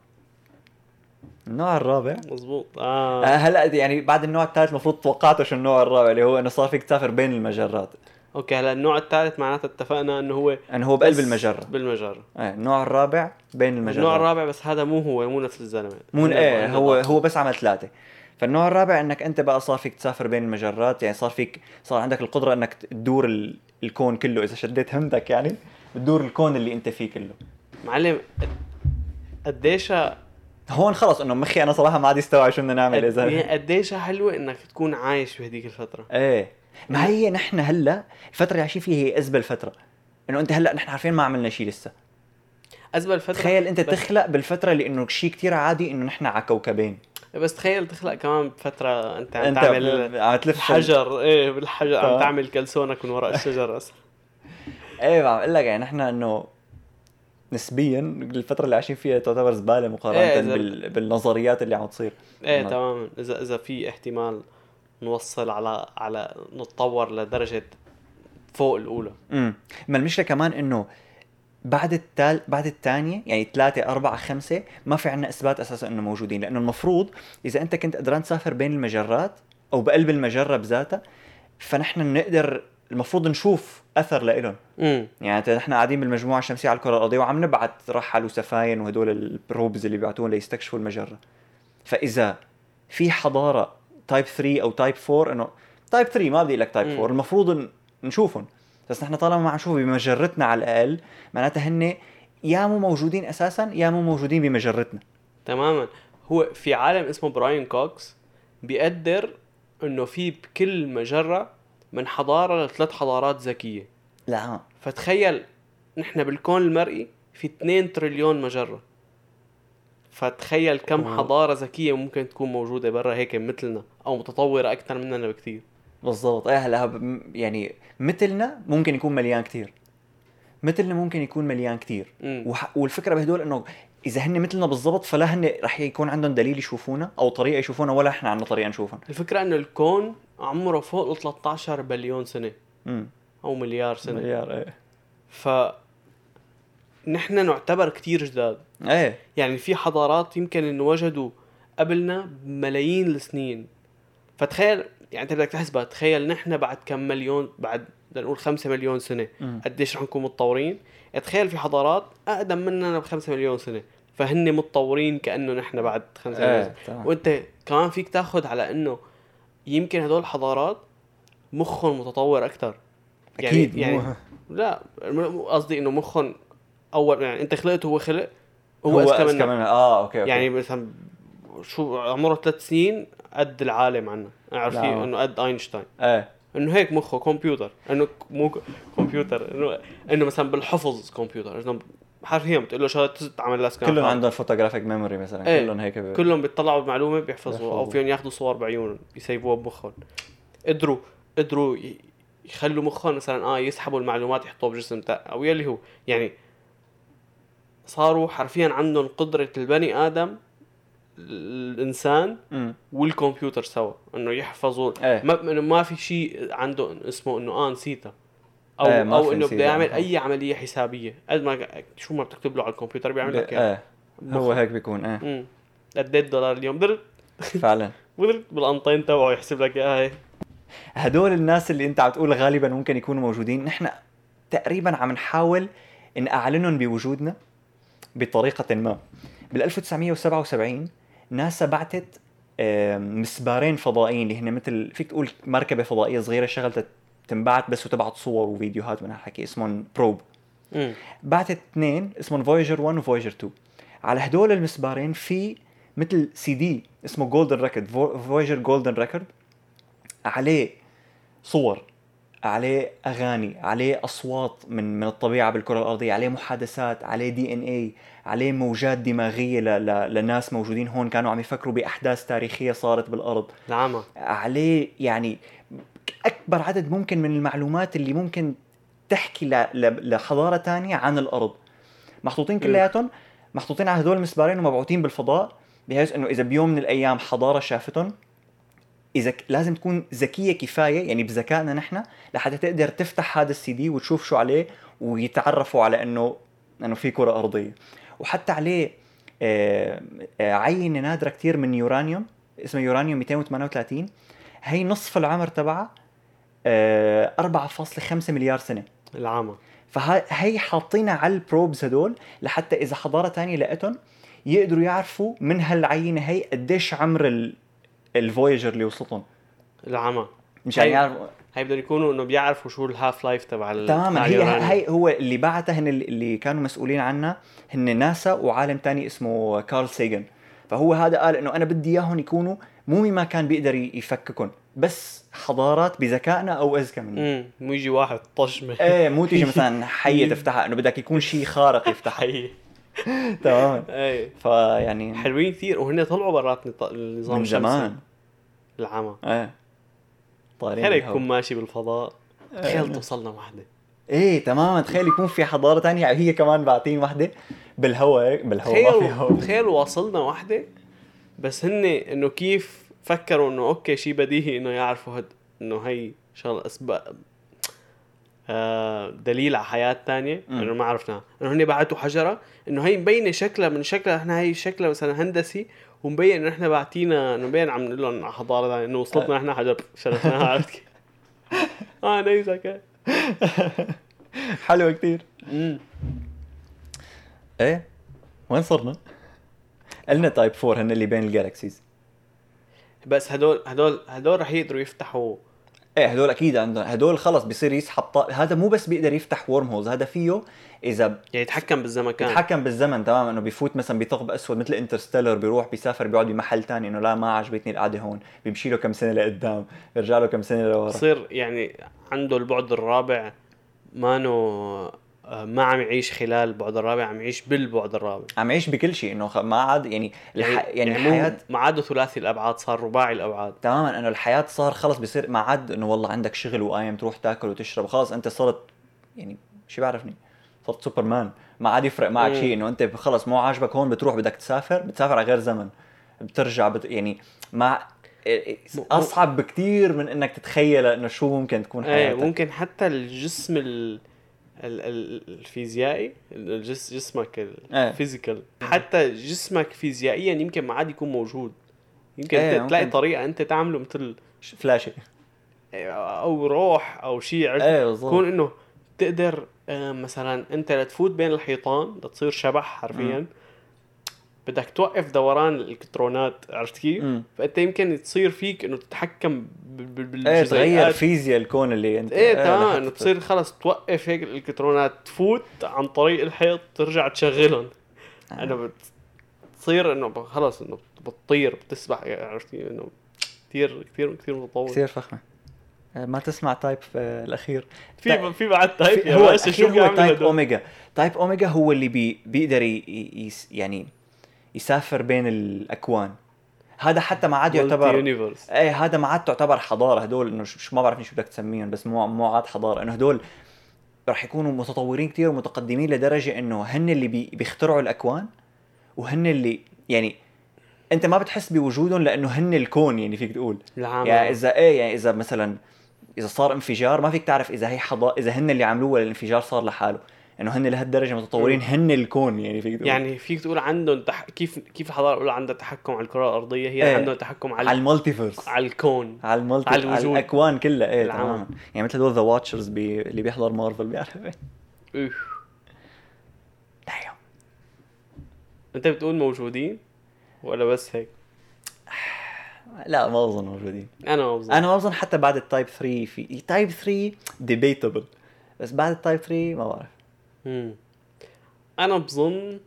النوع الرابع. مزبوط آه. آه هلأ يعني بعد النوع الثالث المفروض توقعته شو النوع الرابع اللي هو إنه صار فيك تسافر بين المجرات. أوكي هلا النوع الثالث معناته اتفقنا إنه هو إنه هو بقلب المجرة. بالمجرة. إيه النوع الرابع بين المجرات النوع الرابع بس هذا مو هو مو نفس الزلمة. مو إيه هو ضغط. هو بس عمل ثلاثة. فالنوع الرابع إنك أنت بقى صار فيك تسافر بين المجرات يعني صار فيك صار عندك القدرة إنك تدور ال- الكون كله إذا شديت همتك يعني تدور الكون اللي أنت فيه كله. معلم قد- قديش هون خلص إنه مخي أنا صراحة ما عاد يستوعب شو بدنا نعمل اذا قد- قديش حلوة إنك تكون عايش بهديك الفترة. إيه. ما هي نحن هلا الفترة اللي عايشين فيها هي أزبل فترة. إنه أنت هلا نحن عارفين ما عملنا شيء لسه. أزبل فترة؟ تخيل أنت تخلق بالفترة اللي إنه شيء كتير عادي إنه نحن على كوكبين. بس تخيل تخلق كمان بفتره أنت عم أنت تعمل عم تلف حجر إيه بالحجر عم. تعمل كلسونك من وراء الشجر أصلا. <laughs> إيه عم أقول لك يعني نحن إنه نسبيا الفترة اللي عايشين فيها تعتبر زبالة مقارنة إيه، بال... بالنظريات اللي عم تصير. إيه ما- تماما. اذا إذا في احتمال نوصل على على نتطور لدرجة فوق الأولى. امم ما المشكلة كمان إنه بعد التال بعد الثانية يعني ثلاثة أربعة خمسة ما في عنا إثبات أساسا إنه موجودين. لأنه المفروض إذا أنت كنت قدران تسافر بين المجرات أو بقلب المجرة بذاتها فنحن نقدر المفروض نشوف أثر لإلهم. يعني نحن قاعدين بالمجموعة الشمسية على الكرة الأرضية وعم نبعت رحل وسفاين وهدول البروبز اللي بيبعتون ليستكشفوا المجرة. فإذا في حضارة type 3 أو type 4 إنه type 3 ما بدي لك type 4 مم. المفروض نشوفهم. بس نحن طالما ما عم نشوف بمجرتنا على الأقل معناتها هن يا مو موجودين أساسا يا مو موجودين بمجرتنا. تماما. هو في عالم اسمه براين كوكس بيقدر إنه في بكل مجرة من حضارة لثلاث حضارات ذكية. لا. فتخيل نحن بالكون المرئي في 2 تريليون مجرة. فتخيل كم واو. حضارة ذكية ممكن تكون موجودة برا هيك مثلنا أو متطورة أكثر مننا بكثير بالضبط. إيه هلا يعني مثلنا ممكن يكون مليان كتير. مثلنا ممكن يكون مليان كتير. مم. وح... والفكرة بهدول إنه إذا هن مثلنا بالضبط فلا هن رح يكون عندهم دليل يشوفونا أو طريقة يشوفونا ولا إحنا عندنا طريقة نشوفهم. الفكرة إنه الكون عمره فوق ال 13 بليون سنة. امم أو مليار سنة. مليار إيه. ف نحن نعتبر كتير جداد. إيه. يعني في حضارات يمكن انه وجدوا قبلنا بملايين السنين. فتخيل يعني أنت بدك تحسبها تخيل نحن بعد كم مليون بعد بدنا نقول 5 مليون سنة. قديش رح نكون متطورين؟ يعني تخيل في حضارات أقدم مننا ب 5 مليون سنة. فهن متطورين كأنه نحن بعد 5 مليون إيه سنة. تمام. وأنت كمان فيك تاخذ على إنه يمكن هدول الحضارات مخهم متطور أكثر أكيد يعني مو- لا قصدي إنه مخهم أول يعني أنت خلقت هو خلق هو, هو أذكى منك. آه أوكي, أوكي. يعني مثلا شو عمره ثلاث سنين قد العالم عنا عارفين نعم. إنه قد أينشتاين. إيه. إنه هيك مخه كمبيوتر. إنه مو كمبيوتر. إنه إنه مثلا بالحفظ كمبيوتر. إنه حرفيا بتقول له شغله تعمل لها سكان كلهم عندهم photographic memory مثلا. إيه. كلهم هيك ب... كلهم بيطلعوا بمعلومة بيحفظوها أو. فيهم ياخذوا صور بعيونهم يسيبوها بمخهم. قدروا قدروا يخلوا مخهم مثلا آه يسحبوا المعلومات يحطوها بجسم أو يلي هو. يعني صاروا حرفيا عندهم قدرة البني آدم الإنسان مم. والكمبيوتر سوا إنه يحفظوا إيه. ما ما في شيء عنده اسمه إنه آه نسيتها أو إيه، ما أو إنه بده يعمل. أي عملية حسابية. قد ما شو ما بتكتب له على الكمبيوتر بيعمل لك اياها إيه هو هيك بيكون إيه. قد دولار اليوم. درت. فعلا. <laughs> درت بالقنطين تبعه يحسب لك اياها هدول الناس اللي أنت عم تقول غالبا ممكن يكونوا موجودين. نحن تقريبا عم نحاول نعلنهم بوجودنا. بطريقة ما. بال 1977 ناسا بعتت مسبارين فضائيين اللي هن مثل فيك تقول مركبة فضائية صغيرة شغلتها تنبعت بس وتبعت صور وفيديوهات من هالحكي اسمهم probe بعتت اثنين اسمهم فويجر 1 وفويجر 2 على هدول المسبارين في مثل سي دي اسمه golden record فويجر golden record عليه صور. عليه أغاني عليه أصوات من من الطبيعة بالكرة الأرضية عليه محادثات عليه DNA عليه موجات دماغية ل... ل... لناس موجودين هون كانوا عم يفكروا بأحداث تاريخية صارت بالأرض. العمى عليه يعني أكبر عدد ممكن من المعلومات اللي ممكن تحكي ل... ل... لحضارة تانية عن الأرض. محطوطين كلياتهم محطوطين على هدول المسبارين ومبعوثين بالفضاء بحيث إنه إذا بيوم من الأيام حضارة شافتهم إذا. لازم تكون ذكية كفاية يعني بذكائنا نحن لحتى تقدر تفتح هذا السي دي وتشوف شو عليه ويتعرفوا على إنه إنه في كرة أرضية وحتى عليه آه، آه، عينة نادرة كتير من يورانيوم اسمها يورانيوم 238 هي نصف العمر تبعها آه، 4.5 مليار سنة العمى فهي حاطينها على ال probes هدول لحتى إذا حضارة تانية لقيتهم يقدروا يعرفوا من هالعينة هي قديش عمر. الفويجر اللي وصلتهم العمى. مشان هي- يعرفوا هي بدهم يكونوا إنه بيعرفوا شو ال half life تبع تماما هي. هي هو اللي بعتها هن اللي- كانوا مسؤولين عنها هن ناسا وعالم تاني اسمه كارل سيجن. فهو هذا قال إنه أنا بدي إياهم يكونوا مو ما كان بيقدر يفككهم بس حضارات بذكائنا أو أذكى منه امم مو يجي واحد طشمة. إيه مو تيجي <laughs> مثلا حية تفتحها إنه بدك يكون شيء خارق <laughs> يفتحها. <laughs> تماما إيه. فيعني حلوين كثير وهن طلعوا برات النظام من. زمان. العمى. إيه. طايرين تخيل. يكون ماشي بالفضاء. إيه. تخيل توصلنا وحدة. إيه تماما تخيل يكون في حضارة تانية. هي كمان باعتين وحدة. بالهواء بالهواء ما في هواء. تخيل واصلنا وحدة بس هن إنه كيف فكروا إنه أوكي شيء بديهي إنه يعرفوا هد إنه هي شغله اسباب دليل على حياة تانية مم. إنه ما عرفناها إنه هن بعتوا حجرة إنه هي مبينة شكلها من شكلها إحنا هي شكلها مثلا هندسي ومبين إنه إحنا باعتينا إنه مبين عم نقول لهم على حضارة تانية إنه وصلتنا إحنا حجر شرفناها <laughs> عرفت كيف؟ آه نيزك حلوة كتير امم إيه وين صرنا؟ قلنا type 4 هن اللي بين ال galaxies بس هدول هدول هدول رح يقدروا يفتحوا إيه هدول أكيد عندهم. هدول خلص بصير يسحب طاق... هذا مو بس بيقدر يفتح wormholes هذا فيه إذا يعني يتحكم بالزمكان بيتحكم بالزمن تمام إنه بيفوت مثلا بثقب أسود مثل انترستيلر بيروح بيسافر بيقعد بمحل تاني إنه لا ما عجبتني القعدة هون بيمشي له كم سنة لقدام بيرجع له كم سنة لورا. بصير يعني عنده البعد الرابع مانو ما عم يعيش خلال البعد الرابع عم يعيش بالبعد الرابع. عم يعيش بكل شيء انه ما عاد يعني الح... يعني, يعني مو- الحياة ما عاده ثلاثي الأبعاد صار رباعي الأبعاد. تماما إنه الحياة صار خلص بصير ما عاد إنه والله عندك شغل وقايم تروح تاكل وتشرب. خلص أنت صرت يعني شو بعرفني؟ صرت سوبرمان. ما عاد يفرق معك. شيء إنه أنت خلص مو عاجبك هون بتروح بدك تسافر بتسافر على غير زمن. بترجع بت... يعني مو- أصعب بكثير من إنك تتخيل إنه شو ممكن تكون إيه حياتك. ممكن حتى الجسم ال... ال... ال... الفيزيائي الجس... جسمك إيه. ال physical حتى جسمك فيزيائيا يمكن ما عاد يكون موجود يمكن إيه، انت تلاقي ممكن. طريقة أنت تعمله مثل flashy أو روح أو شيء عرفت إيه يكون إنه تقدر آه، مثلا أنت لتفوت بين الحيطان لتصير شبح حرفيا مم. بدك توقف دوران الالكترونات عرفت كيف؟ فأنت يمكن تصير فيك إنه تتحكم بال- إيه تغير فيزياء الكون اللي انت إيه تمام لحتى إنه تصير خلص توقف هيك الالكترونات تفوت عن طريق الحيط ترجع تشغلهم آه. إنه بتصير إنه خلص إنه بتطير بتسبح عرفت كيف؟ إنه كثير كثير كثير متطور كثير فخمة آه، ما تسمع type آه، الأخير في في بعد type يا هو شو هو type؟ omega type omega هو اللي بي بيقدر يعني يسافر بين الأكوان. هذا حتى ما عاد يعتبر إيه هذا ما عاد تعتبر حضارة. هدول إنه ما بعرفني شو بدك تسميهم بس مو مو عاد حضارة. إنه هدول رح يكونوا متطورين كتير ومتقدمين لدرجة إنه هن اللي بي... بيخترعوا الأكوان وهن اللي يعني أنت ما بتحس بوجودهم لأنه هن الكون يعني فيك تقول. العام يعني اذا إيه يعني إذا مثلا إذا صار انفجار ما فيك تعرف إذا هي حضا إذا هن اللي عملوه ولا الانفجار صار لحاله. إنه هن لهالدرجة متطورين. هن الكون يعني فيك تقول يعني فيك تقول عندهم تح... كيف كيف الحضارة الأولى عندها تحكم على الكرة الأرضية هي إيه. عندهم تحكم على على ال multiverse على الكون على ال multi على على. الأكوان كلها إيه العالم. تماما يعني مثل هدول the watchers بي... اللي بيحضر مارفل بيعرف إيه. Damn. أنت بتقول موجودين ولا بس هيك؟ لا ما اظن موجودين أنا ما بظن أنا ما اظن حتى بعد ال type 3 في type 3 debatable بس بعد ال type 3 ما بعرف مم. أنا بظن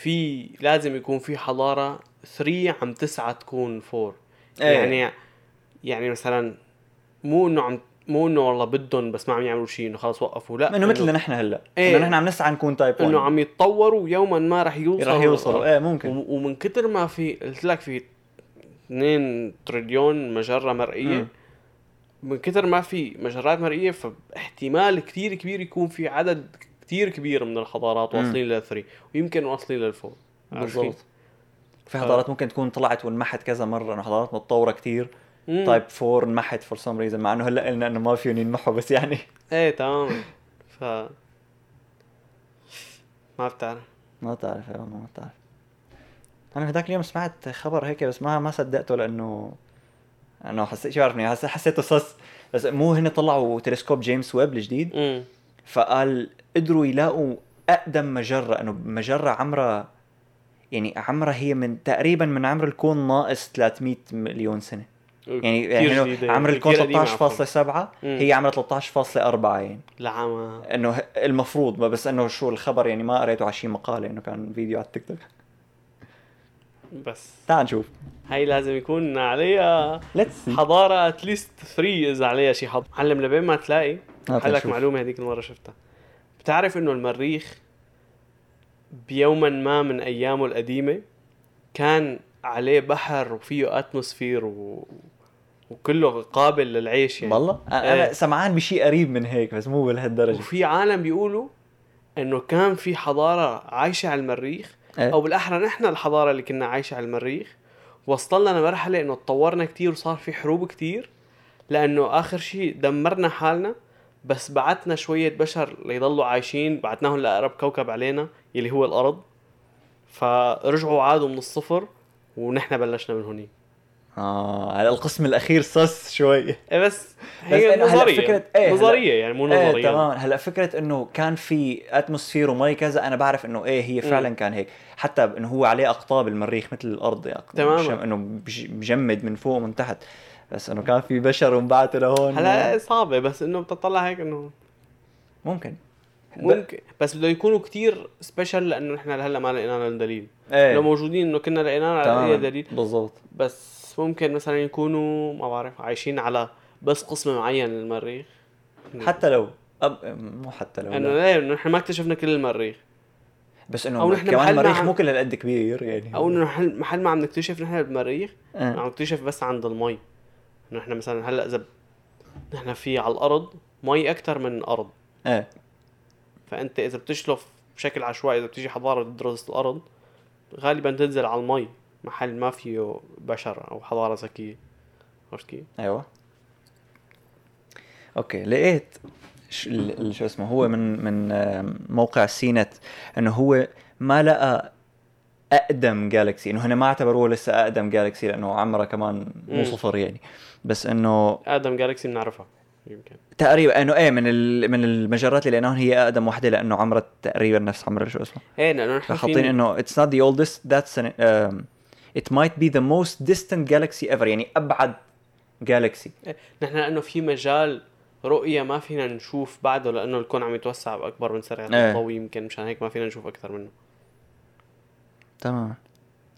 في لازم يكون في حضارة 3 عم تسعى تكون 4 إيه. يعني يعني مثلا مو إنه عم مو إنه والله بدهم بس ما عم يعملوا شيء إنه خلص وقفوا لا إنه مثلنا نحن هلأ إيه. إنه نحن عم نسعى نكون type 1 إنه عم يتطوروا يوما ما رح يوصلوا رح يوصلوا إيه ممكن وم- ومن كتر ما في قلت لك في 2 تريليون مجرة مرئية مم. من كتر ما في مجرات مرئية فاحتمال كتير كبير يكون في عدد كتير كبير من الحضارات. واصلين لل three ويمكن واصلين لل four؟ بالضبط. في حضارات ممكن تكون طلعت وانمحت كذا مرة انه حضارات متطورة كتير. مم. type 4 انمحت for some reason مع إنه هلأ قلنا إنه ما فيهم ينمحوا بس يعني. إيه تماما ف ما بتعرف. ما بتعرف ما بتعرف. أنا في ذاك اليوم سمعت خبر هيك بس ما ما صدقته لأنه انه حسيت شو بعرفني حس- حسيته صص. بس مو هن طلعوا تلسكوب جيمس ويب الجديد. امم فقال قدروا يلاقوا أقدم مجرة إنه مجرة عمرها يعني عمرها هي من تقريبا من عمر الكون ناقص 300 مليون سنة. يعني, يعني عمر الكون 13.7 هي عمرها 13.4 يعني. لعمة. إنه المفروض بس إنه شو الخبر يعني ما قريته على شي مقالة إنه كان فيديو على التيك توك. بس. تعال نشوف. هاي لازم يكون عليها ليتس حضارة اتليست 3 اذا عليها شي حض معلم لبين ما تلاقي آه، حلك. معلومة هذيك المرة شفتها. بتعرف إنه المريخ بيوما ما من أيامه القديمة كان عليه بحر وفيه اتموسفير و... وكله قابل للعيش يعني. والله؟ أنا إيه. سمعان بشيء قريب من هيك بس مو لهالدرجه وفي عالم بيقولوا إنه كان في حضارة عايشة على المريخ إيه. أو بالأحرى نحن الحضارة اللي كنا عايشة على المريخ. وصلنا لمرحلة إنه تطورنا كتير وصار في حروب كتير لأنه آخر شيء دمرنا حالنا بس بعتنا شوية بشر ليضلوا عايشين بعتناهم لأقرب كوكب علينا يلي هو الأرض. فرجعوا عادوا من الصفر ونحن بلشنا من هونيك آه على القسم الأخير صص شوي. إيه بس هي هلا نظرية. فكرة- إيه، هلا- نظرية يعني مو إيه نظرية. تمام. هلا فكرة إنه كان في اتموسفير ومي كذا أنا بعرف إنه إيه هي فعلا كان هيك. حتى إنه هو عليه أقطاب المريخ مثل الأرض يعني تماماً. إنه بج- مجمد من فوق ومن تحت. بس إنه كان في بشر وانبعثوا لهون. هلا صعبة بس إنه بتطلع هيك إنه ممكن. ممكن. بس بده يكونوا كتير سبيشل لأنه نحن لهلا ما لقينا لهم دليل. إيه. لو موجودين إنه كنا لقينا أي دليل. بالضبط. بس ممكن مثلا يكونوا ما بعرف عايشين على بس قسم معين من المريخ حتى لو أب... مو حتى لو إنه لا. ليه إنه نحن ما اكتشفنا كل المريخ. بس إنه أو نحن كمان المريخ عم- مو كل هالقد كبير يعني. أو إنه محل محل ما عم نكتشف نحن بالمريخ إيه. عم نكتشف بس عند المي. إنه نحن مثلا هلأ إذا نحن في على الأرض مي أكثر من الأرض إيه. فأنت إذا بتشلف بشكل عشوائي إذا بتيجي حضارة تدرس الأرض غالبا تنزل على المي. محل ما فيه بشر أو حضارة ذكية. عرفت كيف؟ أيوه. okay لقيت شو اسمه هو من من موقع CNET إنه هو ما لقى أقدم galaxy إنه هنا ما اعتبروه لسه أقدم galaxy لأنه عمره كمان مو. صفر يعني. بس إنه آدم جالكسي بنعرفها يمكن. تقريبا إنه إيه من من المجرات اللي لقيناهم هي أقدم وحدة لأنه عمرها تقريبا نفس عمر شو اسمه. إيه لأنه نحن فحاطين فين إنه the oldest that's an, um, it might be the most distant galaxy ever يعني أبعد جالكسي نحن لأنه في مجال رؤية ما فينا نشوف بعده لأنه الكون عم يتوسع باكبر من سرعة. الضوء يمكن مشان هيك ما فينا نشوف أكثر منه. تمام.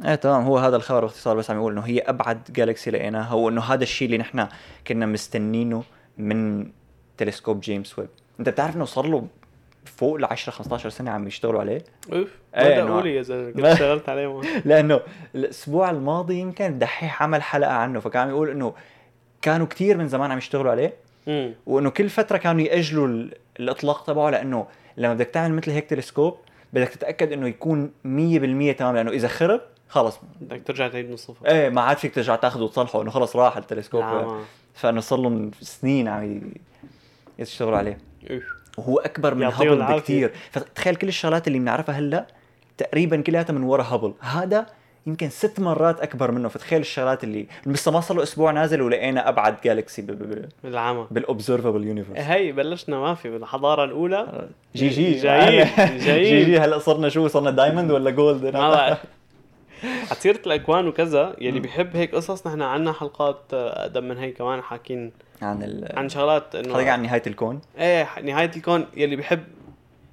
إيه تمام. هو هذا الخبر باختصار بس عم يقول إنه هي أبعد جالكسي لقيناها هو إنه هذا الشيء اللي نحن كنا مستنينه من تلسكوب جيمس ويب. أنت بتعرف إنه صار له فوق ل 10 15 سنة عم يشتغلوا عليه. أوف. ما إنه- تقولي يا زلمة كنت اشتغلت عليه. <laughs> لأنه الأسبوع الماضي يمكن الدحيح عمل حلقة عنه فكان عم يقول إنه كانوا كتير من زمان عم يشتغلوا عليه. وإنه كل فترة كانوا يأجلوا ال- الإطلاق تبعه لأنه لما بدك تعمل مثل هيك تلسكوب بدك تتأكد إنه يكون 100% تمام لأنه إذا خرب خلص. بدك ترجع تعيد من الصفر. إيه ما عاد فيك ترجع تاخذه وتصلحه إنه خلص راح التلسكوب. ما فانه صار لهم سنين عم يشتغلوا عليه. وهو أكبر من هابل. بكثير فتخيل كل الشغلات اللي بنعرفها هلا تقريبا كلياتها من ورا هابل هذا يمكن ست مرات أكبر منه. فتخيل الشغلات اللي لسه ما صار له أسبوع نازل ولقينا أبعد galaxy بالعمى. بال observable universe هي بلشنا ما في بالحضارة الأولى. GG. جايين <laughs> جي جايين جي هلا صرنا شو؟ صرنا diamond ولا gold سيرة الأكوان وكذا يلي بيحب هيك قصص نحن عنا حلقات آه، أقدم من هيك كمان حاكين عن ال عن شغلات إنه حلقة عن نهاية الكون. إيه نهاية الكون يلي بيحب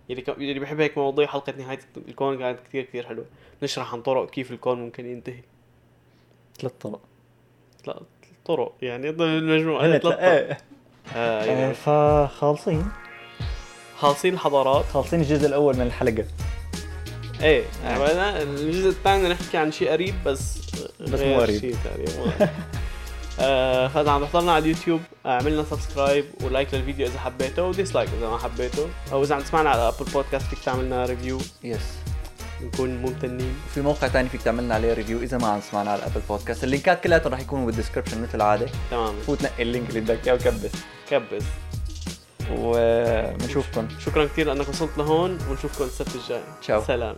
يلي ك... يلي بيحب هيك مواضيع حلقة نهاية الكون كانت كثير كثير حلوة. نشرح عن طرق كيف الكون ممكن ينتهي. ثلاث طرق. لا طرق يعني ضمن المجموعة هن ثلاث طرق. إيه. آه إيه، يعني فخالصين. خالصين الحضارات. خالصين الجزء الأول من الحلقة. إيه. يعني الجزء الثاني بدنا نحكي عن شيء قريب بس بس مو قريب. شيء تقريبا. <laughs> آه فاذا عم تحضرنا على اليوتيوب اعملنا subscribe و like للفيديو إذا حبيته و dislike إذا ما حبيته. أو إذا عم تسمعنا على Apple Podcast فيك تعملنا review yes نكون ممتنين. وفي موقع تاني فيك تعمل لنا عليه review إذا ما عم تسمعنا على ال Apple Podcast اللينكات كلها رح يكونوا بال description مثل العادة. تمام. فوت نقي ال link اللي بدك إياه وكبس. كبس. وبنشوفكم شكرا كثير لأنك وصلت لهون ونشوفكم السبت الجاي. تشاو. سلام.